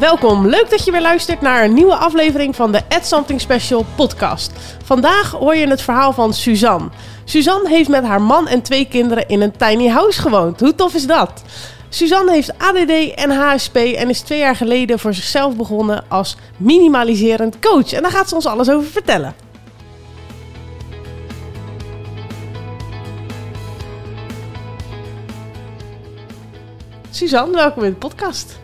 Welkom, leuk dat je weer luistert naar een nieuwe aflevering van de Add Something Special podcast. Vandaag hoor je het verhaal van Suzanne. Suzanne heeft met haar man en twee kinderen in een tiny house gewoond. Hoe tof is dat? Suzanne heeft ADD en HSP en is twee jaar geleden voor zichzelf begonnen als minimaliserend coach. En daar gaat ze ons alles over vertellen. Suzanne, welkom in de podcast.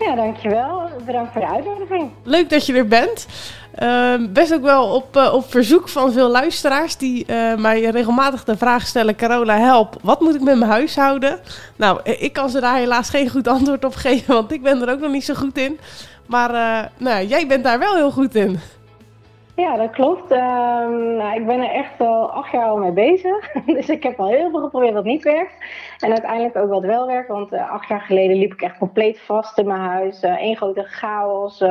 Ja, dankjewel. Bedankt voor de uitnodiging. Leuk dat je er bent. Ehm, best ook wel op, eh, op verzoek van veel luisteraars die eh, mij regelmatig de vraag stellen: Carola, help, wat moet ik met mijn huishouden? Nou, eh, ik kan ze daar helaas geen goed antwoord op geven, want ik ben er ook nog niet zo goed in. Maar nou, jij bent daar wel heel goed in. Ja, dat klopt. Ehm, nou, ik ben er echt al acht jaar al mee bezig. dus ik heb al heel veel geprobeerd wat niet werkt. En uiteindelijk ook wat wel werkt. Want acht jaar geleden liep ik echt compleet vast in mijn huis. Eén grote chaos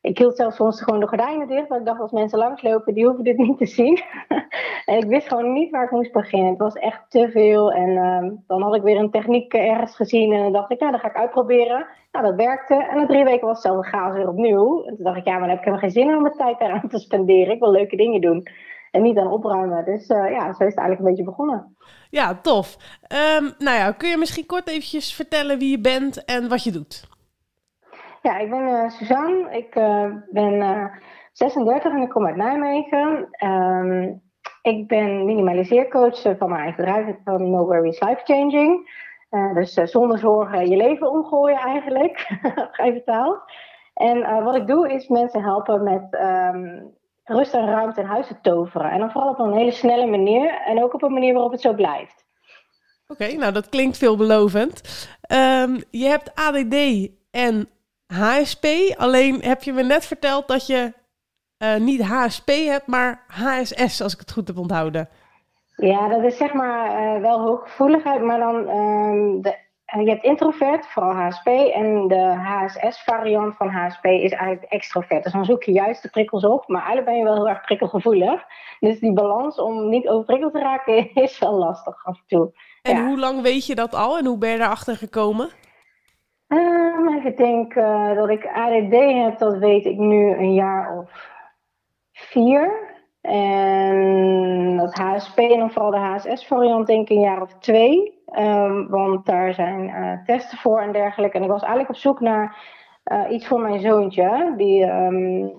ik hield zelfs soms gewoon de gordijnen dicht. Want ik dacht, als mensen langslopen, die hoeven dit niet te zien. en ik wist gewoon niet waar ik moest beginnen. Het was echt te veel. En uh, dan had ik weer een techniek ergens gezien. En dan dacht ik, ja, dat ga ik uitproberen. Nou, dat werkte. En na drie weken was hetzelfde chaos weer opnieuw. En toen dacht ik, ja, maar dan heb ik helemaal geen zin om mijn tijd eraan te spenderen. Ik wil leuke dingen doen. En niet aan opruimen. Dus uh, ja, zo is het eigenlijk een beetje begonnen. Ja, tof. Um, nou ja, kun je misschien kort eventjes vertellen wie je bent en wat je doet? Ja, ik ben uh, Suzanne. Ik uh, ben uh, 36 en ik kom uit Nijmegen. Um, ik ben minimaliseercoach van mijn eigen bedrijf van No Worries Life Changing. dus zonder zorgen je leven omgooien eigenlijk, vrij vertaald. En wat ik doe is mensen helpen met um, rust en ruimte in huis te toveren. En dan vooral op een hele snelle manier en ook op een manier waarop het zo blijft. Oké, nou dat klinkt veelbelovend. Um, je hebt ADD en HSP. Alleen heb je me net verteld dat je uh, niet HSP hebt, maar HSS, als ik het goed heb onthouden. Ja, dat is zeg maar uh, wel hooggevoeligheid, maar dan um, de, uh, je hebt introvert, vooral HSP, en de HSS-variant van HSP is eigenlijk extrovert. Dus dan zoek je juist de prikkels op, maar eigenlijk ben je wel heel erg prikkelgevoelig. Dus die balans om niet overprikkeld te raken is wel lastig af en toe. En ja. hoe lang weet je dat al en hoe ben je daarachter gekomen? Um, ik denk uh, dat ik ADD heb, dat weet ik nu een jaar of vier. En dat HSP en dan vooral de HSS-variant denk ik een jaar of twee. Um, want daar zijn uh, testen voor en dergelijke. En ik was eigenlijk op zoek naar uh, iets voor mijn zoontje, die um,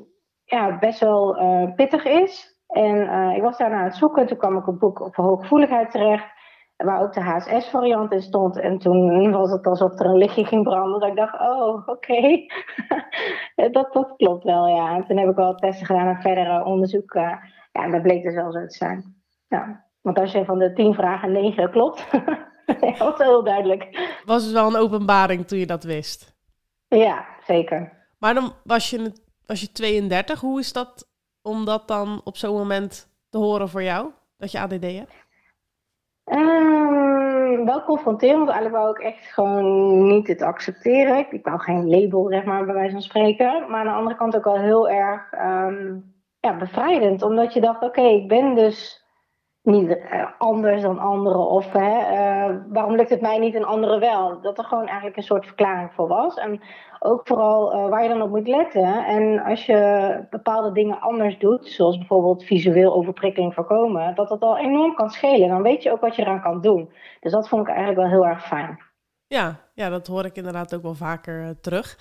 ja, best wel pittig is. En ik was daarna aan het zoeken. Toen kwam ik op boek op hooggevoeligheid terecht waar ook de HSS-variant in stond. En toen was het alsof er een lichtje ging branden. Dat ik dacht, oh, oké. Okay. dat, dat klopt wel, ja. En toen heb ik wel testen gedaan en verdere onderzoeken. Ja, en dat bleek dus wel zo te zijn. Ja. Want als je van de tien vragen negen klopt, dat was heel duidelijk. Was het wel een openbaring toen je dat wist? Ja, zeker. Maar dan was je, was je 32. Hoe is dat om dat dan op zo'n moment te horen voor jou? Dat je ADD hebt? Um, wel confronterend, eigenlijk wou ik echt gewoon niet het accepteren. Ik wou geen label, zeg maar, bij wijze van spreken. Maar aan de andere kant ook wel heel erg um, ja, bevrijdend. Omdat je dacht, oké, ik ben dus niet uh, anders dan anderen. Of hè, uh, waarom lukt het mij niet en anderen wel? Dat er gewoon eigenlijk een soort verklaring voor was. En ook vooral uh, waar je dan op moet letten. En als je bepaalde dingen anders doet, zoals bijvoorbeeld visueel overprikkeling voorkomen, dat dat al enorm kan schelen. Dan weet je ook wat je eraan kan doen. Dus dat vond ik eigenlijk wel heel erg fijn. Ja, ja dat hoor ik inderdaad ook wel vaker terug.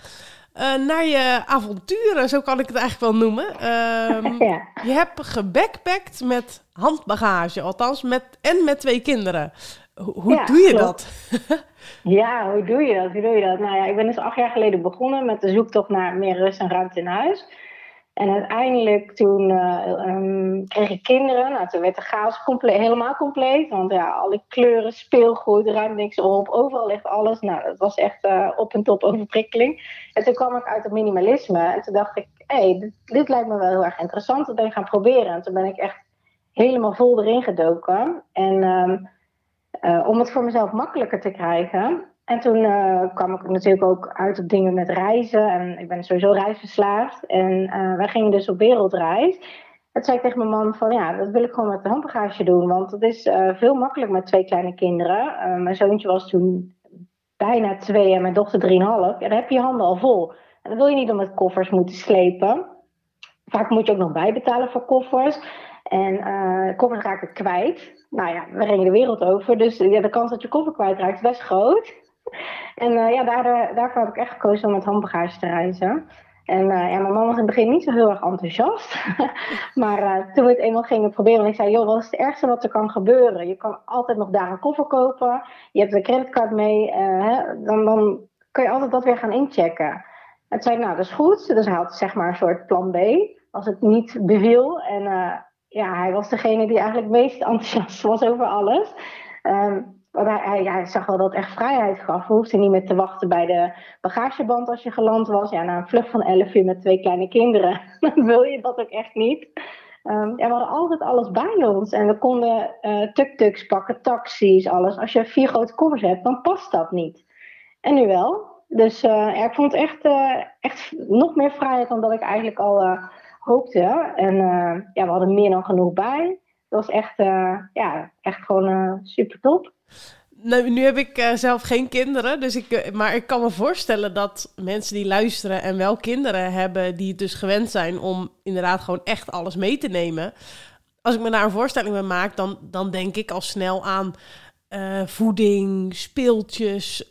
Uh, naar je avonturen, zo kan ik het eigenlijk wel noemen. Um, ja. Je hebt gebackpackt met handbagage, althans met, en met twee kinderen. Ho hoe ja, doe je klopt. dat? ja, hoe doe je dat? Hoe doe je dat? Nou ja, ik ben dus acht jaar geleden begonnen met de zoektocht naar meer rust en ruimte in huis. En uiteindelijk toen uh, um, kreeg ik kinderen. Nou, toen werd de chaos helemaal compleet. Want ja, alle kleuren, speelgoed, ruimt niks op. Overal ligt alles. Nou, dat was echt uh, op en top overprikkeling. En toen kwam ik uit het minimalisme. En toen dacht ik, hé, hey, dit, dit, lijkt me wel heel erg interessant. Dat ben ik gaan proberen. En toen ben ik echt helemaal vol erin gedoken. En um, uh, om het voor mezelf makkelijker te krijgen... En toen uh, kwam ik natuurlijk ook uit op dingen met reizen. En ik ben sowieso reisverslaafd. En uh, wij gingen dus op wereldreis. En zei ik tegen mijn man van ja, dat wil ik gewoon met de handbagage doen. Want het is uh, veel makkelijker met twee kleine kinderen. mijn zoontje was toen bijna twee en mijn dochter drieënhalf. En dan heb je je handen al vol. En dat wil je niet om met koffers moeten slepen. Vaak moet je ook nog bijbetalen voor koffers. En uh, koffers raken kwijt. Nou ja, we ringen de wereld over. Dus ja, de kans dat je koffer kwijtraakt is best groot. En uh, ja, daardoor, daarvoor heb ik echt gekozen om met handbagage te reizen. En ja, mijn man was in het begin niet zo heel erg enthousiast. maar toen we het eenmaal gingen proberen, en ik zei: Joh, wat is het ergste wat er kan gebeuren? Je kan altijd nog daar een koffer kopen. Je hebt een creditcard mee. Hè, dan, dan kun je altijd dat weer gaan inchecken. En toen zei Nou, dat is goed. Dus hij had zeg maar een soort plan B. Als het niet beviel. En ja, hij was degene die eigenlijk het meest enthousiast was over alles. Um, hij, zag wel dat het echt vrijheid gaf. We hoefden niet meer te wachten bij de bagageband als je geland was. Ja, na een vlucht van 11 uur met twee kleine kinderen, dan wil je dat ook echt niet. Ja, we hadden altijd alles bij ons. En we konden uh, tuk-tuks pakken, taxis, alles. Als je vier grote koffers hebt, dan past dat niet. En nu wel. Dus ja, ik vond echt, uh, echt nog meer vrijheid dan dat ik eigenlijk al hoopte. En ja, we hadden meer dan genoeg bij. Dat was echt, ja, echt gewoon super top. Nou, nu heb ik uh, zelf geen kinderen, dus ik, maar ik kan me voorstellen dat mensen die luisteren en wel kinderen hebben, die het dus gewend zijn om inderdaad gewoon echt alles mee te nemen. Als ik me daar een voorstelling bij maak, dan, dan denk ik al snel aan voeding, speeltjes,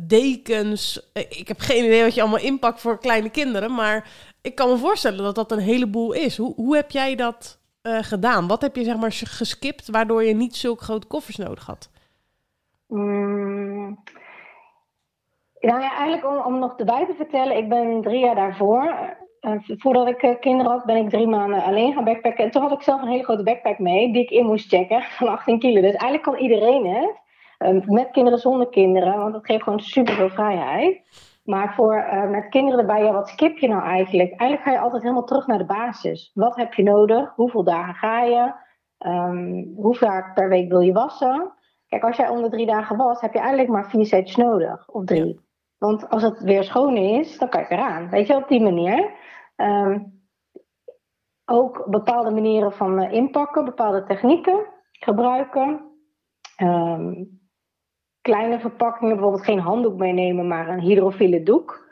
dekens. ik heb geen idee wat je allemaal inpakt voor kleine kinderen, maar ik kan me voorstellen dat dat een heleboel is. Hoe, hoe heb jij dat gedaan? Wat heb je zeg maar geskipt waardoor je niet zulke grote koffers nodig had? Mm. Nou ja, eigenlijk om, om nog erbij te vertellen, ik ben drie jaar daarvoor, uh, voordat ik uh, kinderen had, ben ik drie maanden alleen gaan backpacken. En toen had ik zelf een hele grote backpack mee, die ik in moest checken, van 18 kilo. Dus eigenlijk kan iedereen uh, met kinderen, zonder kinderen, want dat geeft gewoon super veel vrijheid. Maar voor met kinderen erbij, ja, wat skip je nou eigenlijk? Eigenlijk ga je altijd helemaal terug naar de basis. Wat heb je nodig? Hoeveel dagen ga je? Um, hoe vaak per week wil je wassen? Kijk, als jij onder drie dagen was, heb je eigenlijk maar vier sets nodig. Of drie. Want als het weer schoon is, dan kan je eraan. Weet je, op die manier. Um, ook bepaalde manieren van uh, inpakken, bepaalde technieken gebruiken. Um, kleine verpakkingen, bijvoorbeeld geen handdoek meenemen, maar een hydrofiele doek.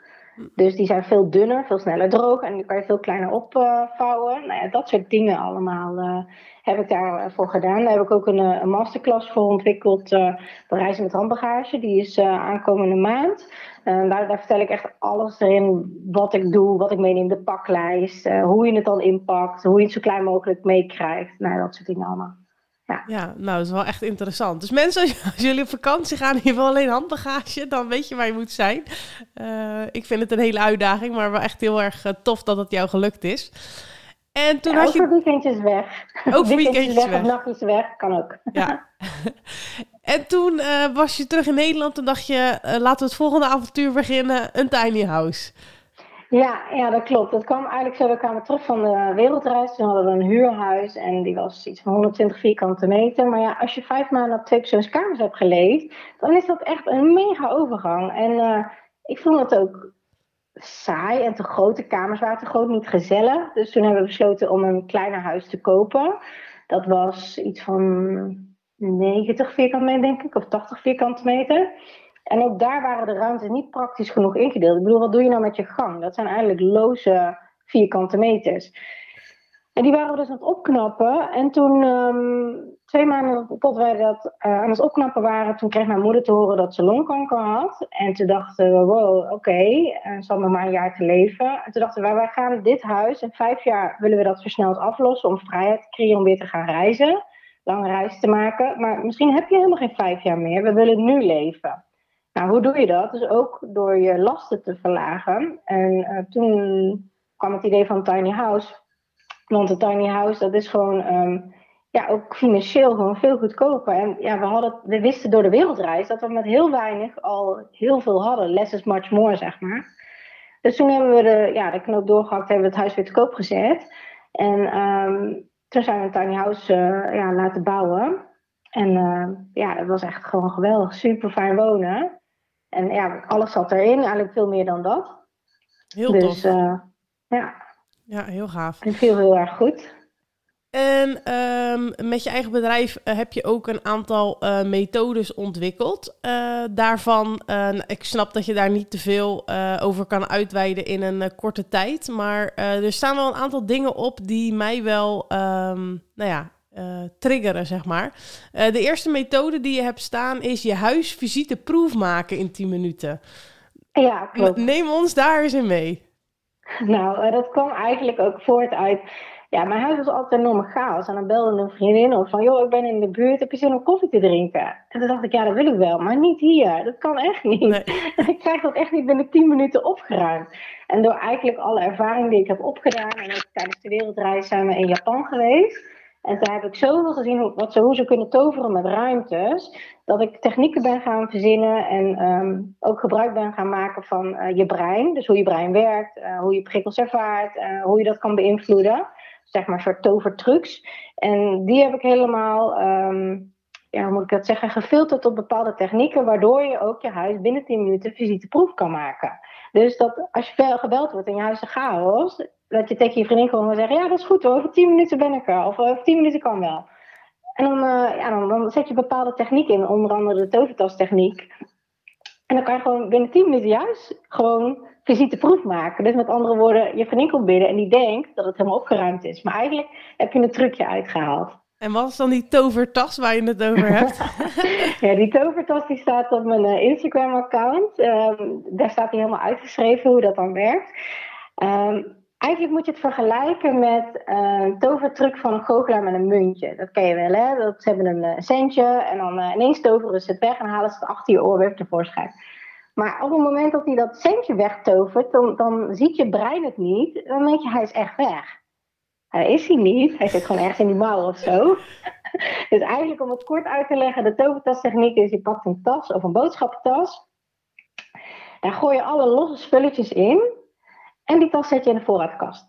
Dus die zijn veel dunner, veel sneller droog en die kan je veel kleiner opvouwen. nou ja, dat soort dingen allemaal uh, heb ik daarvoor gedaan. Daar heb ik ook een, eh, een masterclass voor ontwikkeld. Uh, reizen met handbagage, die is aankomende maand. daar, daar, vertel ik echt alles erin, wat ik doe, wat ik meeneem, de paklijst, hoe je het dan inpakt, hoe je het zo klein mogelijk meekrijgt. Nou, dat soort dingen allemaal. Ja. ja, nou, dat is wel echt interessant. Dus mensen, als, jullie op vakantie gaan en je wil alleen handbagage, dan weet je waar je moet zijn. Uh, ik vind het een hele uitdaging, maar wel echt heel erg uh, tof dat het jou gelukt is. En toen ja, had je... Ook weekendjes weg. Ook weekendjes weg. weg. Of nachtjes weg, kan ook. Ja. en toen uh, was je terug in Nederland en dacht je, laten we het volgende avontuur beginnen, een tiny house. Ja, ja, dat klopt. Dat kwam eigenlijk zo. We kwamen terug van de wereldreis. Toen hadden we een huurhuis en die was iets van 120 vierkante meter. Maar ja, als je vijf maanden op twee persoonskamers hebt geleefd, dan is dat echt een mega overgang. En uh, ik vond het ook saai en te grote kamers waren te groot, niet gezellig. Dus toen hebben we besloten om een kleiner huis te kopen. Dat was iets van 90 vierkante meter, denk ik, of 80 vierkante meter. En ook daar waren de ruimtes niet praktisch genoeg ingedeeld. Ik bedoel, wat doe je nou met je gang? Dat zijn eigenlijk loze vierkante meters. En die waren we dus aan het opknappen. En toen, um, twee maanden tot wij dat uh, aan het opknappen waren, toen kreeg mijn moeder te horen dat ze longkanker had. En toen dachten we, wow, oké, okay, uh, ze nog maar een jaar te leven. En toen dachten we, wij gaan dit huis, in vijf jaar willen we dat versneld aflossen om vrijheid te creëren om weer te gaan reizen. Lange reis te maken. Maar misschien heb je helemaal geen vijf jaar meer. We willen nu leven. Nou, hoe doe je dat? Dus ook door je lasten te verlagen. En uh, toen kwam het idee van tiny house. Want een tiny house, dat is gewoon um, ja, ook financieel gewoon veel goedkoper. En ja, we, hadden, we wisten door de wereldreis dat we met heel weinig al heel veel hadden. Less is much more, zeg maar. Dus toen hebben we de, ja, de knoop doorgehakt, hebben we het huis weer te koop gezet. En um, toen zijn we een tiny house uh, ja, laten bouwen. En uh, ja, dat was echt gewoon geweldig. Super fijn wonen. En ja, alles zat erin, eigenlijk veel meer dan dat. Heel dus, tof. Uh, ja. Ja, heel gaaf. En viel heel erg goed. En ehm, met je eigen bedrijf eh, heb je ook een aantal uh, methodes ontwikkeld. Uh, daarvan, ik snap dat je daar niet te veel over kan uitweiden in een korte tijd. Maar er staan wel een aantal dingen op die mij wel, um, nou ja, triggeren, zeg maar. de eerste methode die je hebt staan is je huis visiteproef maken in 10 minuten. Ja, klopt. Neem ons daar eens in mee. Nou, dat kwam eigenlijk ook voort uit ja, mijn huis was altijd een enorme chaos. En dan belde een vriendin op van, joh, ik ben in de buurt, heb je zin om koffie te drinken? En toen dacht ik, ja, dat wil ik wel, maar niet hier. Dat kan echt niet. Nee. ik krijg dat echt niet binnen 10 minuten opgeruimd. En door eigenlijk alle ervaring die ik heb opgedaan, en ook tijdens de wereldreis zijn we in Japan geweest. En daar heb ik zoveel gezien wat ze, hoe ze kunnen toveren met ruimtes. Dat ik technieken ben gaan verzinnen en um, ook gebruik ben gaan maken van uh, je brein. Dus hoe je brein werkt, uh, hoe je prikkels ervaart, uh, hoe je dat kan beïnvloeden zeg maar, soort tovertrucs. En die heb ik helemaal, um, ja, hoe moet ik dat zeggen, gefilterd op bepaalde technieken, waardoor je ook je huis binnen 10 minuten visiteproef kan maken. Dus dat als je gebeld wordt en je huis is chaos, dat je tegen je vriendin gewoon zeggen, ja, dat is goed hoor, over 10 minuten ben ik er, of over 10 minuten kan wel. En dan, uh, ja, dan, dan zet je bepaalde technieken in, onder andere de tovertastechniek. En dan kan je gewoon binnen 10 minuten juist gewoon visiteproef maken. Dus met andere woorden, je vriendin komt binnen en die denkt dat het helemaal opgeruimd is. Maar eigenlijk heb je een trucje uitgehaald. En wat is dan die tovertas waar je het over hebt? ja, die tovertas die staat op mijn uh, Instagram-account. Ehm, daar staat hij helemaal uitgeschreven hoe dat dan werkt. Um, eigenlijk moet je het vergelijken met uh, een tovertruc van een goochelaar met een muntje. Dat ken je wel, hè? Dat, ze hebben een uh, centje en dan ineens toveren ze het weg en halen ze het achter je oor weer tevoorschijn. Maar op het moment dat hij dat centje wegtovert, dan, dan ziet je brein het niet. Dan denk je, hij is echt weg. Hij is hij niet. Hij zit gewoon ergens in die mouw of zo. dus eigenlijk om het kort uit te leggen, de tovertastechniek is, je pakt een tas of een boodschappentas. Daar gooi je alle losse spulletjes in. En die tas zet je in de voorraadkast.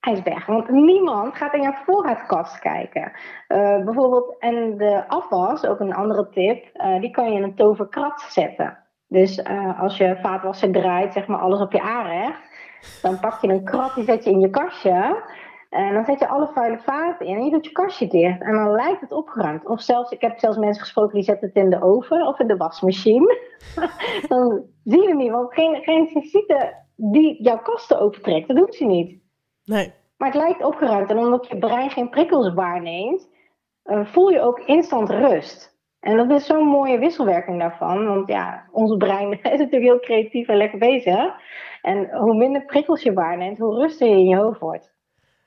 Hij is weg, want niemand gaat in je voorraadkast kijken. Uh, bijvoorbeeld, en de afwas, ook een andere tip, uh, die kan je in een toverkrat zetten. Dus uh, als je vaatwasser draait, zeg maar alles op je aanrecht, dan pak je een krat, die zet je in je kastje. En dan zet je alle vuile vaten in en je doet je kastje dicht. En dan lijkt het opgeruimd. Of zelfs, ik heb zelfs mensen gesproken die zetten het in de oven of in de wasmachine. dan zie je het niet, want geen, geen visite die jouw kasten opentrekt, dat doet ze niet. Nee. Maar het lijkt opgeruimd. En omdat je brein geen prikkels waarneemt, uh, voel je ook instant rust. En dat is zo'n mooie wisselwerking daarvan. Want ja, ons brein is natuurlijk heel creatief en lekker bezig. En hoe minder prikkels je waarneemt, hoe rustiger je in je hoofd wordt.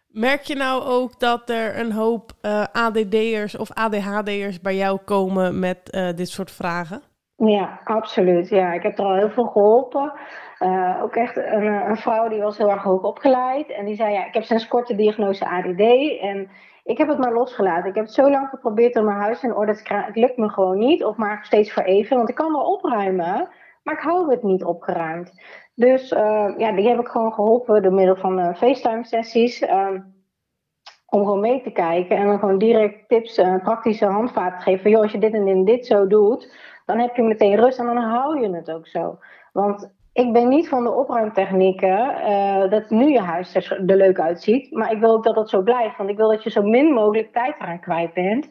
Merk je nou ook dat er een hoop uh, eh, ADD'ers of ADHD'ers bij jou komen met uh, dit soort vragen? Ja, absoluut. Ja, ik heb er al heel veel geholpen. Uh, ook echt een, een, vrouw die was heel erg hoog opgeleid. En die zei, ja, ik heb sinds kort de diagnose ADD. En ik heb het maar losgelaten. Ik heb het zo lang geprobeerd om mijn huis in orde te krijgen. Het lukt me gewoon niet. Of maar steeds voor even. Want ik kan wel opruimen. Maar ik hou het niet opgeruimd. Dus uh, ja, die heb ik gewoon geholpen door middel van uh, FaceTime sessies. Uh, om gewoon mee te kijken. En dan gewoon direct tips en praktische handvaten te geven. Van, joh, als je dit en dit zo doet. Dan heb je meteen rust en dan hou je het ook zo. Want ik ben niet van de opruimtechnieken uh, dat nu je huis er, leuk uitziet. Maar ik wil ook dat dat zo blijft. Want ik wil dat je zo min mogelijk tijd eraan kwijt bent.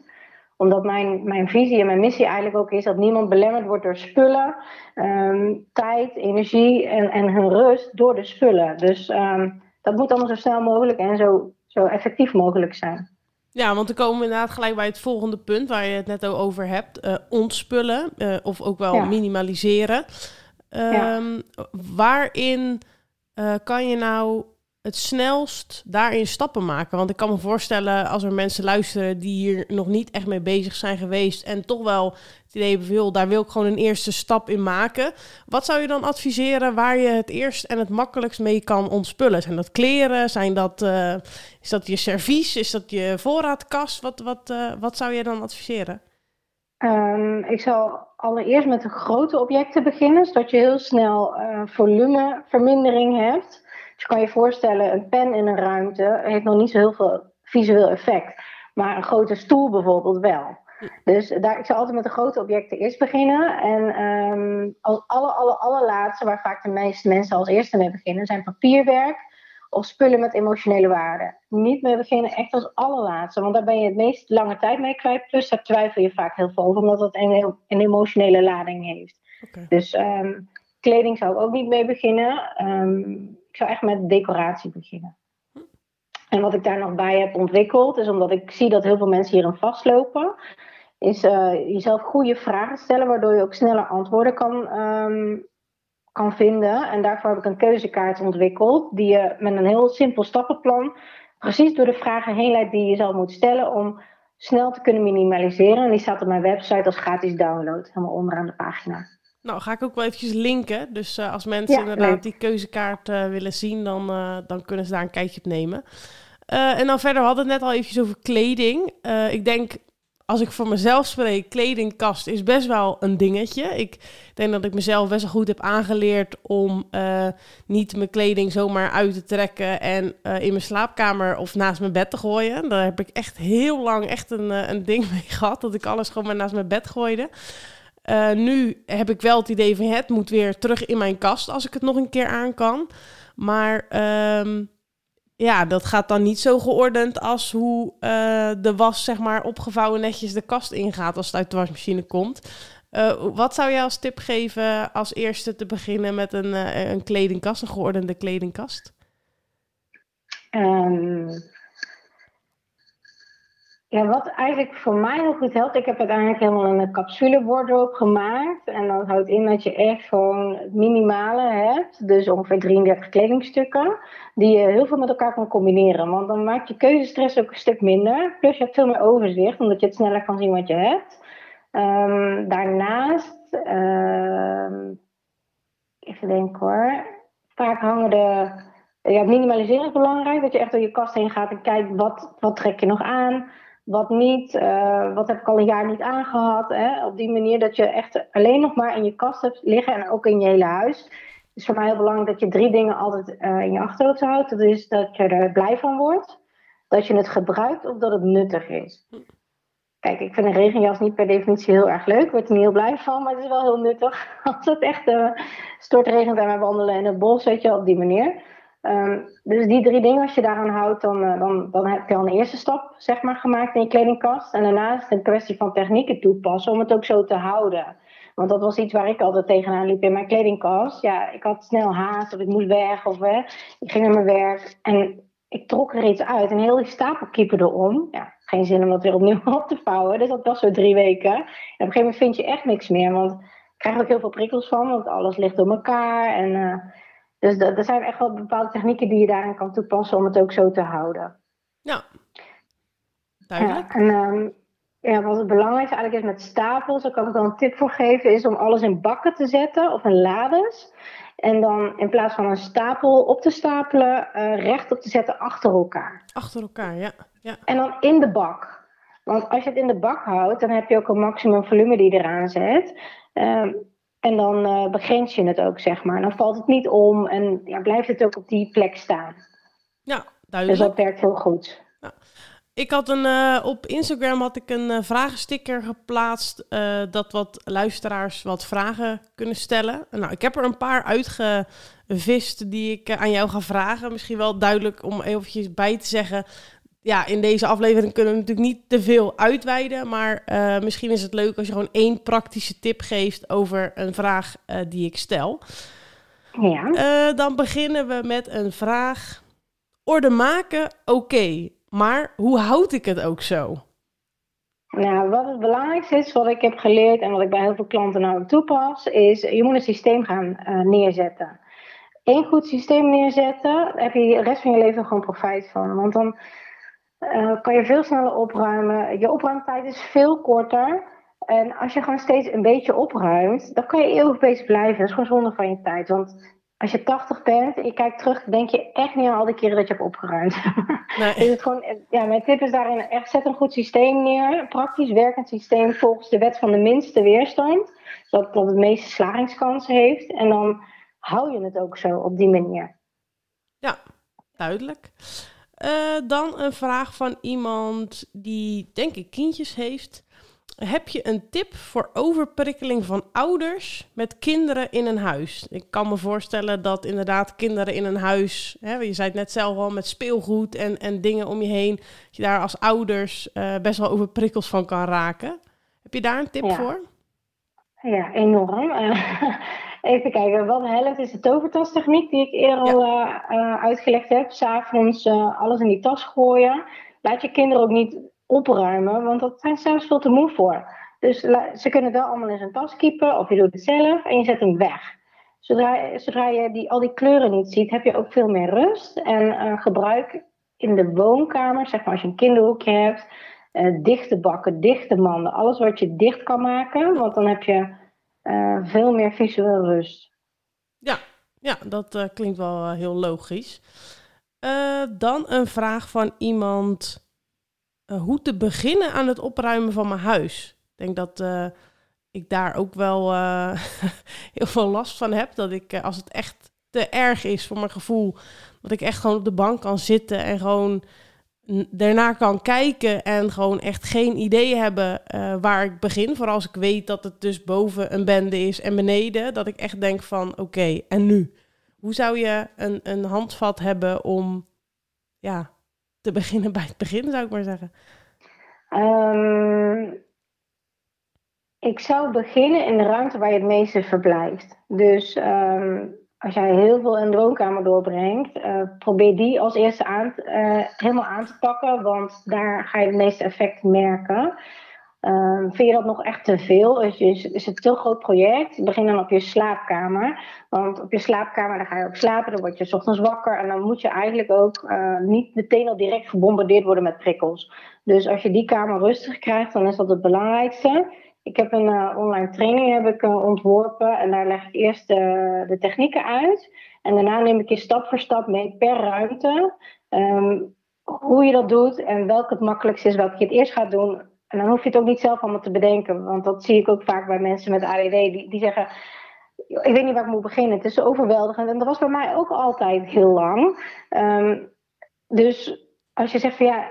Omdat mijn, mijn visie en mijn missie eigenlijk ook is dat niemand belemmerd wordt door spullen, um, tijd, energie en, en hun rust door de spullen. Dus um, dat moet allemaal zo snel mogelijk en zo, zo effectief mogelijk zijn. Ja, want dan komen we inderdaad gelijk bij het volgende punt waar je het net over hebt. Uh, ontspullen uh, of ook wel ja. minimaliseren. Um, Waarin uh, kan je nou het snelst daarin stappen maken? Want ik kan me voorstellen, als er mensen luisteren die hier nog niet echt mee bezig zijn geweest en toch wel het idee hebben, daar wil ik gewoon een eerste stap in maken. Wat zou je dan adviseren waar je het eerst en het makkelijkst mee kan ontspullen? Zijn dat kleren? Zijn dat, uh, is dat je servies? Is dat je voorraadkast? Wat, wat, uh, wat zou je dan adviseren? Um, ik zal allereerst met de grote objecten beginnen, zodat je heel snel uh, volumevermindering hebt. Dus je kan je voorstellen, een pen in een ruimte heeft nog niet zo heel veel visueel effect. Maar een grote stoel bijvoorbeeld wel. Dus daar, ik zal altijd met de grote objecten eerst beginnen. En um, als alle, alle, allerlaatste, waar vaak de meeste mensen als eerste mee beginnen, zijn papierwerk of spullen met emotionele waarde. Niet mee beginnen echt als allerlaatste, want daar ben je het meest lange tijd mee kwijt. Plus daar twijfel je vaak heel veel over, omdat het een, een emotionele lading heeft. Dus um, kleding zou ik ook niet mee beginnen. Um, ik zou echt met decoratie beginnen. En wat ik daar nog bij heb ontwikkeld, is omdat ik zie dat heel veel mensen hierin vastlopen, is uh, jezelf goede vragen stellen, waardoor je ook sneller antwoorden kan, um, kan vinden. En daarvoor heb ik een keuzekaart ontwikkeld, die je met een heel simpel stappenplan precies door de vragen heen leidt die je zelf moet stellen om snel te kunnen minimaliseren. En die staat op mijn website als gratis download, helemaal onderaan de pagina. Nou, ga ik ook wel eventjes linken. Dus uh, als mensen inderdaad die keuzekaart uh, willen zien, dan, uh, dan kunnen ze daar een kijkje op nemen. en dan verder, we hadden het net al eventjes over kleding. ik denk, als ik voor mezelf spreek, kledingkast is best wel een dingetje. Ik denk dat ik mezelf best wel goed heb aangeleerd om niet mijn kleding zomaar uit te trekken en in mijn slaapkamer of naast mijn bed te gooien. Daar heb ik echt heel lang echt een, een ding mee gehad, dat ik alles gewoon maar naast mijn bed gooide. Uh, nu heb ik wel het idee van het moet weer terug in mijn kast als ik het nog een keer aan kan. Maar um, ja, dat gaat dan niet zo geordend als hoe uh, de was zeg maar opgevouwen netjes de kast ingaat als het uit de wasmachine komt. Uh, wat zou jij als tip geven als eerste te beginnen met een, een kledingkast, een geordende kledingkast? Um, ja, wat eigenlijk voor mij heel goed helpt, ik heb uiteindelijk helemaal een capsule wardrobe gemaakt. En dat houdt in dat je echt gewoon het minimale hebt. Dus ongeveer 33 kledingstukken. Die je heel veel met elkaar kan combineren. Want dan maakt je keuzestress ook een stuk minder. Plus je hebt veel meer overzicht, omdat je het sneller kan zien wat je hebt. Um, daarnaast, uh, even denken hoor. Vaak hangen de. Ja, minimaliseren is belangrijk. Dat je echt door je kast heen gaat en kijkt wat, wat trek je nog aan wat niet, uh, wat heb ik al een jaar niet aangehad. Hè? Op die manier dat je echt alleen nog maar in je kast hebt liggen en ook in je hele huis. Het is voor mij heel belangrijk dat je drie dingen altijd uh, in je achterhoofd houdt. Dat is dat je er blij van wordt, dat je het gebruikt of dat het nuttig is. Kijk, ik vind een regenjas niet per definitie heel erg leuk. Ik word er niet heel blij van, maar het is wel heel nuttig. Als het echt uh, stortregent en wij wandelen in het bos, weet je, op die manier. Um, dus die drie dingen, als je daaraan houdt, dan, uh, dan, dan heb je al een eerste stap zeg maar, gemaakt in je kledingkast. En daarna is het een kwestie van technieken toepassen om het ook zo te houden. Want dat was iets waar ik altijd tegenaan liep in mijn kledingkast. Ja, ik had snel haast of ik moest weg of hè, ik ging naar mijn werk. En ik trok er iets uit en heel die stapel kieperde om. Ja, geen zin om dat weer opnieuw op te vouwen. Dus dat was zo drie weken. En op een gegeven moment vind je echt niks meer. Want ik krijg ook heel veel prikkels van, want alles ligt door elkaar. En... Uh, dus er zijn echt wel bepaalde technieken die je daarin kan toepassen om het ook zo te houden. Ja, duidelijk. Ja, en um, ja, wat het belangrijkste eigenlijk is met stapels, daar kan ik wel een tip voor geven, is om alles in bakken te zetten of in lades. En dan in plaats van een stapel op te stapelen, uh, rechtop te zetten achter elkaar. Achter elkaar, ja. ja. En dan in de bak. Want als je het in de bak houdt, dan heb je ook een maximum volume die je eraan zet. Um, en dan uh, begrens je het ook, zeg maar. Dan valt het niet om en ja, blijft het ook op die plek staan. Ja, duidelijk. Dus dat werkt heel goed. Ja. Ik had een, uh, op Instagram had ik een uh, vragensticker geplaatst. dat wat luisteraars wat vragen kunnen stellen. Nou, ik heb er een paar uitgevist die ik aan jou ga vragen. Misschien wel duidelijk om eventjes bij te zeggen ja, in deze aflevering kunnen we natuurlijk niet te veel uitweiden. Maar uh, misschien is het leuk als je gewoon één praktische tip geeft over een vraag uh, die ik stel. Ja. Uh, dan beginnen we met een vraag. Orde maken, oké. Okay, maar hoe houd ik het ook zo? Nou, wat het belangrijkste is, wat ik heb geleerd en wat ik bij heel veel klanten nou toepas, is je moet een systeem gaan neerzetten. Eén goed systeem neerzetten, daar heb je de rest van je leven gewoon profijt van. Want dan uh, kan je veel sneller opruimen. Je opruimtijd is veel korter. En als je gewoon steeds een beetje opruimt, dan kan je eeuwig bezig blijven. Dat is gewoon zonde van je tijd. Want als je 80 bent en je kijkt terug, denk je echt niet aan al die keren dat je hebt opgeruimd. Nee. dus het gewoon, ja, mijn tip is daarin echt zet een goed systeem neer. Een praktisch werkend systeem volgens de wet van de minste weerstand. Zodat dat het meeste slagingskansen heeft. En dan hou je het ook zo op die manier. Ja, duidelijk. Uh, dan een vraag van iemand die, denk ik, kindjes heeft. heb je een tip voor overprikkeling van ouders met kinderen in een huis? Ik kan me voorstellen dat inderdaad kinderen in een huis, hè, je zei het net zelf al, met speelgoed en, en dingen om je heen, dat je daar als ouders uh, best wel overprikkeld van kan raken. Heb je daar een tip voor? Ja, enorm. Uh, even kijken, wat helpt is de tovertastechniek die ik eerder al uh, uitgelegd heb. S'avonds alles in die tas gooien. Laat je kinderen ook niet opruimen, want dat zijn zelfs veel te moe voor. Dus ze kunnen wel allemaal in zijn tas kiepen, of je doet het zelf en je zet hem weg. Zodra, zodra je die, al die kleuren niet ziet, heb je ook veel meer rust. En uh, gebruik in de woonkamer, zeg maar als je een kinderhoekje hebt, uh, dichte bakken, dichte manden, alles wat je dicht kan maken, want dan heb je uh, veel meer visueel rust. Ja, ja dat klinkt wel heel logisch. dan een vraag van iemand hoe te beginnen aan het opruimen van mijn huis. Ik denk dat ik daar ook wel heel veel last van heb. Dat ik, als het echt te erg is voor mijn gevoel, dat ik echt gewoon op de bank kan zitten en gewoon daarna kan kijken en gewoon echt geen idee hebben waar ik begin. Vooral als ik weet dat het dus boven een bende is en beneden. Dat ik echt denk van oké, en nu? Hoe zou je een, een handvat hebben om ja, te beginnen bij het begin, zou ik maar zeggen? Um, ik zou beginnen in de ruimte waar je het meeste verblijft. Dus um, als jij heel veel in de woonkamer doorbrengt, uh, probeer die als eerste aan, uh, helemaal aan te pakken, want daar ga je het meeste effect merken. Um, vind je dat nog echt te veel? Is, is, is het een te groot project? Begin dan op je slaapkamer. Want op je slaapkamer ga je ook slapen, dan word je s ochtends wakker. En dan moet je eigenlijk ook uh, niet meteen al direct gebombardeerd worden met prikkels. Dus als je die kamer rustig krijgt, dan is dat het belangrijkste. Ik heb een uh, online training heb ik, uh, ontworpen en daar leg ik eerst de technieken uit. En daarna neem ik je stap voor stap mee per ruimte. Um, hoe je dat doet en welke het makkelijkst is, welke je het eerst gaat doen en dan hoef je het ook niet zelf allemaal te bedenken. Want dat zie ik ook vaak bij mensen met ADD. Die, die zeggen, ik weet niet waar ik moet beginnen. Het is overweldigend. En dat was bij mij ook altijd heel lang. Um, dus als je zegt van ja,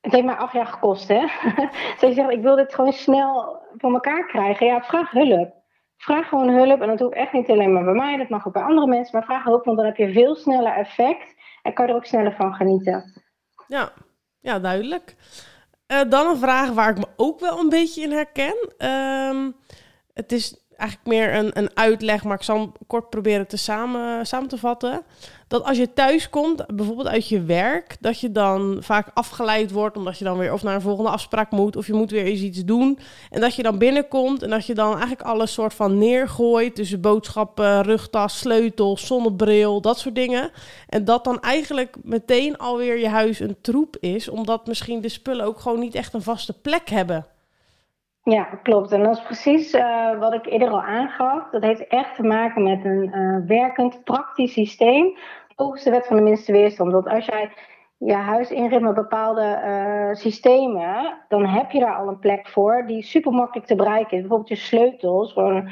het heeft mij acht jaar gekost hè. je zegt, ik wil dit gewoon snel van elkaar krijgen. Ja, vraag hulp. Vraag gewoon hulp. En dat hoeft echt niet alleen maar bij mij. Dat mag ook bij andere mensen. Maar vraag hulp, want dan heb je veel sneller effect. En kan je er ook sneller van genieten. Ja, ja duidelijk. Uh, dan een vraag waar ik me ook wel een beetje in herken. Um, het is eigenlijk meer een, een uitleg, maar ik zal kort proberen te samen, samen te vatten. Dat als je thuis komt, bijvoorbeeld uit je werk, dat je dan vaak afgeleid wordt, omdat je dan weer of naar een volgende afspraak moet, of je moet weer eens iets doen. En dat je dan binnenkomt en dat je dan eigenlijk alles soort van neergooit tussen boodschappen, rugtas, sleutels, zonnebril, dat soort dingen. En dat dan eigenlijk meteen alweer je huis een troep is, omdat misschien de spullen ook gewoon niet echt een vaste plek hebben. Ja, klopt. En dat is precies uh, wat ik eerder al aangaf. Dat heeft echt te maken met een uh, werkend, praktisch systeem. Volgens de wet van de minste weerstand. Want als jij je huis inricht met bepaalde uh, systemen, dan heb je daar al een plek voor die super makkelijk te bereiken is. Bijvoorbeeld je sleutels, gewoon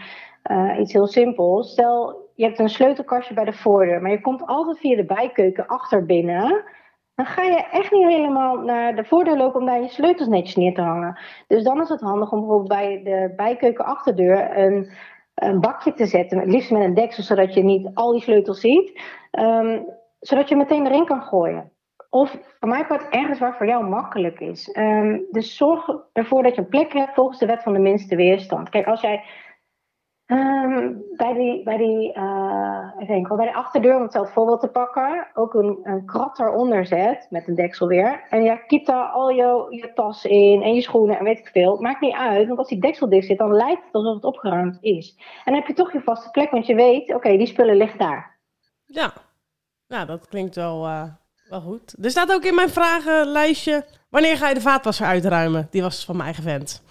iets heel simpels. Stel, je hebt een sleutelkastje bij de voordeur, maar je komt altijd via de bijkeuken achter binnen dan ga je echt niet helemaal naar de voordeur lopen om daar je sleutels netjes neer te hangen. Dus dan is het handig om bijvoorbeeld bij de bijkeuken achterdeur een, een bakje te zetten, het liefst met een deksel, zodat je niet al die sleutels ziet, um, zodat je meteen erin kan gooien. Of voor mij part ergens waar voor jou makkelijk is. Um, dus zorg ervoor dat je een plek hebt volgens de wet van de minste weerstand. Kijk, als jij Um, bij die, bij die uh, ik denk wel, bij de achterdeur, om hetzelfde voorbeeld te pakken, ook een, een krat eronder zet, met een deksel weer. En ja, kiep daar al je, je tas in en je schoenen en weet ik veel. Maakt niet uit, want als die deksel dicht zit, dan lijkt het alsof het opgeruimd is. En dan heb je toch je vaste plek, want je weet, oké, die spullen liggen daar. Ja, nou, dat klinkt wel, uh, wel goed. Er staat ook in mijn vragenlijstje, wanneer ga je de vaatwasser uitruimen? Die was van mijn eigen vent.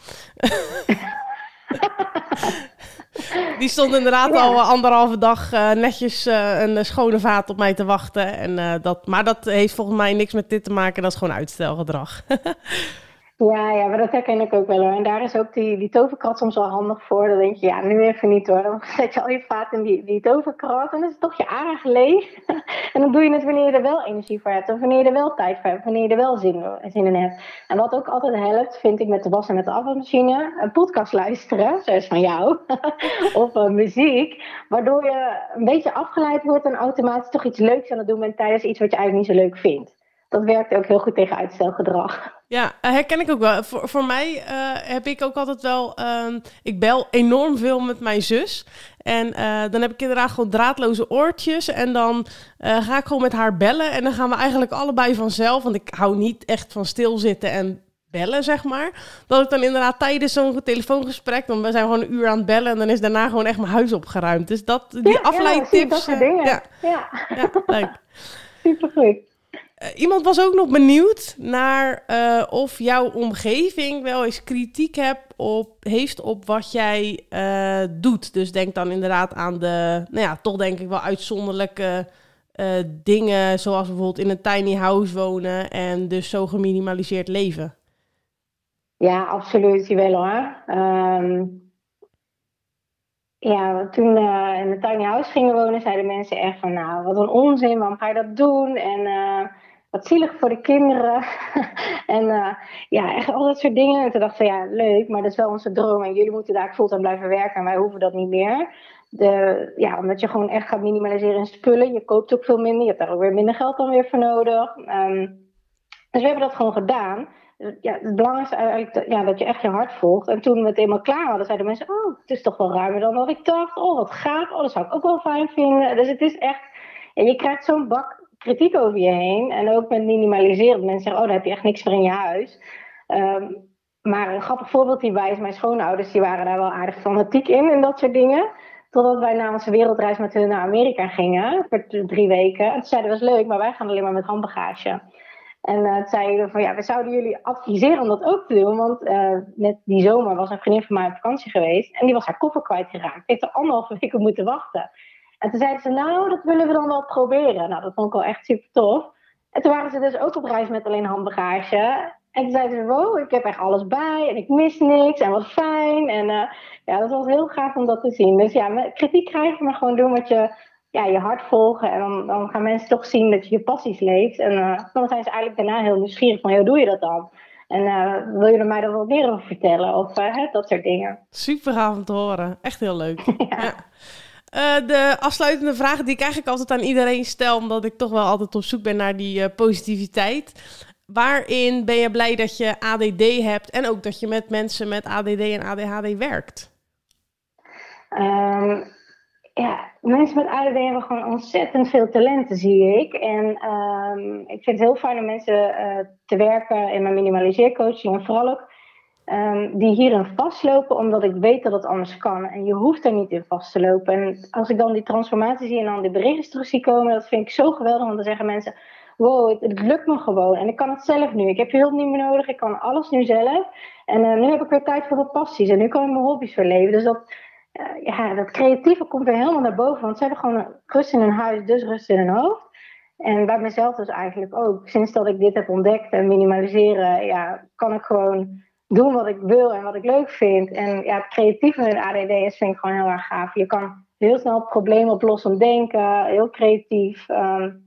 Die stond inderdaad al anderhalve dag uh, netjes uh, een schone vaat op mij te wachten. En, uh, dat, maar dat heeft volgens mij niks met dit te maken. Dat is gewoon uitstelgedrag. Ja, ja, maar dat herken ik ook wel hoor. En daar is ook die, die toverkrat soms wel handig voor. Dan denk je, ja, nu even niet hoor. Dan zet je al je vaat in die, die toverkrat en dan is het toch je aardig leeg. en dan doe je het wanneer je er wel energie voor hebt. Of wanneer je er wel tijd voor hebt. Wanneer je er wel zin, zin in hebt. En wat ook altijd helpt, vind ik met de was en met de afwasmachine. Een podcast luisteren, zoals van jou. of uh, muziek. Waardoor je een beetje afgeleid wordt en automatisch toch iets leuks aan het doen bent tijdens iets wat je eigenlijk niet zo leuk vindt dat werkt ook heel goed tegen uitstelgedrag. Ja, herken ik ook wel. Voor, voor mij uh, heb ik ook altijd wel. Uh, ik bel enorm veel met mijn zus. En uh, dan heb ik inderdaad gewoon draadloze oortjes. En dan uh, ga ik gewoon met haar bellen. En dan gaan we eigenlijk allebei vanzelf. Want ik hou niet echt van stilzitten en bellen, zeg maar. Dat ik dan inderdaad tijdens zo'n telefoongesprek. Dan zijn we gewoon een uur aan het bellen. En dan is daarna gewoon echt mijn huis opgeruimd. Dus dat, die ja, afleidtips. Ja, dat dingen. Ja, ja. ja leuk. Supergoed. Uh, iemand was ook nog benieuwd naar uh, of jouw omgeving wel eens kritiek hebt op, heeft op wat jij uh, doet. Dus denk dan inderdaad aan de, nou ja, toch denk ik wel uitzonderlijke dingen, zoals bijvoorbeeld in een tiny house wonen en dus zo geminimaliseerd leven. Ja, absoluut, wel hoor. Um, ja, toen we in een tiny house gingen wonen, zeiden mensen echt van, nou, wat een onzin, waarom ga je dat doen? En wat zielig voor de kinderen. en uh, ja, echt al dat soort dingen. En toen dachten we, ja, leuk, maar dat is wel onze droom. En jullie moeten daar fulltime blijven werken en wij hoeven dat niet meer. De, ja, omdat je gewoon echt gaat minimaliseren in spullen. Je koopt ook veel minder. Je hebt daar ook weer minder geld dan weer voor nodig. Um, dus we hebben dat gewoon gedaan. Ja, het belangrijkste eigenlijk ja, dat je echt je hart volgt. En toen we het eenmaal klaar hadden, zeiden mensen: Oh, het is toch wel ruimer dan wat ik dacht. Oh, wat gaaf. Oh, dat zou ik ook wel fijn vinden. Dus het is echt. Ja, je krijgt zo'n bak kritiek over je heen. En ook met minimaliseren. Mensen zeggen, oh, dan heb je echt niks voor in je huis. Um, maar een grappig voorbeeld hierbij is mijn schoonouders. Die waren daar wel aardig fanatiek in, in dat soort dingen. Totdat wij na onze wereldreis met hun naar Amerika gingen. Voor drie weken. En toen zeiden we, was leuk, maar wij gaan alleen maar met handbagage. En uh, zeiden van, ja, we zouden jullie adviseren om dat ook te doen. Want uh, net die zomer was een vriendin van mij op vakantie geweest. En die was haar koffer kwijtgeraakt. Heeft er anderhalve weken moeten wachten. En toen zeiden ze, nou, dat willen we dan wel proberen. Nou, dat vond ik wel echt super tof. En toen waren ze dus ook op reis met alleen handbagage. En toen zeiden ze, wow, ik heb echt alles bij en ik mis niks en wat fijn. En uh, ja, dat was heel gaaf om dat te zien. Dus ja, kritiek krijgen, maar gewoon doen wat je, ja, je hart volgen. En dan, dan gaan mensen toch zien dat je je passies leeft. En uh, dan zijn ze eigenlijk daarna heel nieuwsgierig van, hoe doe je dat dan? En uh, wil je er mij dan wat meer over vertellen? Of dat soort dingen. Super gaaf om te horen. Echt heel leuk. ja. ja. Uh, de afsluitende vraag die ik eigenlijk altijd aan iedereen stel, omdat ik toch wel altijd op zoek ben naar die uh, positiviteit. Waarin ben je blij dat je ADD hebt en ook dat je met mensen met ADD en ADHD werkt? Um, ja, mensen met ADD hebben gewoon ontzettend veel talenten, zie ik. En um, ik vind het heel fijn om mensen uh, te werken in mijn minimaliseercoaching en vooral ook Um, die hierin vastlopen, omdat ik weet dat het anders kan. En je hoeft er niet in vast te lopen. En als ik dan die transformatie zie en dan die berichten terug zie komen, dat vind ik zo geweldig. Want dan zeggen mensen: Wow, het, lukt me gewoon. En ik kan het zelf nu. Ik heb je hulp niet meer nodig. Ik kan alles nu zelf. En uh, nu heb ik weer tijd voor wat passies. En nu kan ik mijn hobby's verleven. Dus dat, uh, ja, dat creatieve komt weer helemaal naar boven. Want ze hebben gewoon rust in hun huis, dus rust in hun hoofd. En bij mezelf dus eigenlijk ook. Sinds dat ik dit heb ontdekt en minimaliseren, ja, kan ik gewoon doen wat ik wil en wat ik leuk vind. En ja, het creatieve in ADD is vind ik gewoon heel erg gaaf. Je kan heel snel problemen oplossen denken, heel creatief. Um,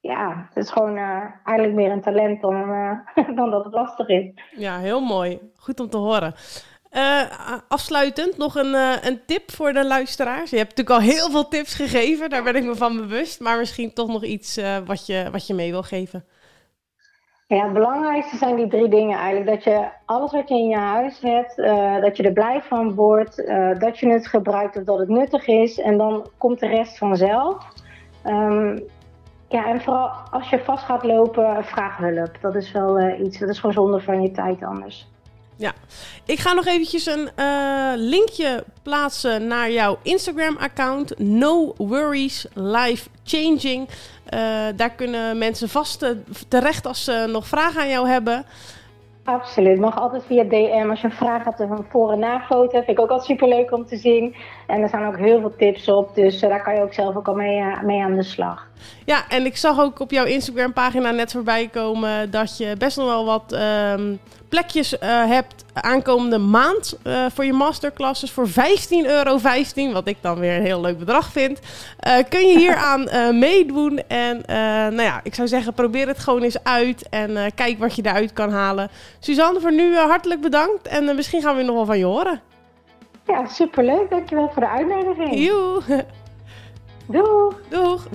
ja, het is gewoon uh, eigenlijk meer een talent dan, uh, dan dat het lastig is. Ja, heel mooi. Goed om te horen. Uh, afsluitend nog een, een tip voor de luisteraars. Je hebt natuurlijk al heel veel tips gegeven, daar ben ik me van bewust. Maar misschien toch nog iets wat, je, wat je mee wil geven. Ja, het belangrijkste zijn die drie dingen eigenlijk. Dat je alles wat je in je huis hebt, uh, dat je er blij van wordt, uh, dat je het gebruikt of dat het nuttig is. En dan komt de rest vanzelf. Um, ja, en vooral als je vast gaat lopen, vraag hulp. Dat is wel uh, iets, dat is gewoon zonde van je tijd anders. Ja, ik ga nog eventjes een uh, linkje plaatsen naar jouw Instagram-account. No Worries Life Changing. Uh, daar kunnen mensen vast terecht als ze nog vragen aan jou hebben. Absoluut. Mag altijd via DM. Als je een vraag hebt of een voor- en na-foto, vind ik ook altijd superleuk om te zien. En er staan ook heel veel tips op. Dus daar kan je ook zelf ook al mee, mee aan de slag. Ja, en ik zag ook op jouw Instagram pagina net voorbij komen dat je best nog wel wat um, plekjes uh, hebt aankomende maand uh, voor je masterclasses voor 15,15 euro, wat ik dan weer een heel leuk bedrag vind. Uh, kun je hier aan meedoen en nou ja, ik zou zeggen probeer het gewoon eens uit en kijk wat je eruit kan halen. Suzanne, voor nu hartelijk bedankt en misschien gaan we nog wel van je horen. Ja, superleuk. Dankjewel voor de uitnodiging. Joe. Doeg. Doeg.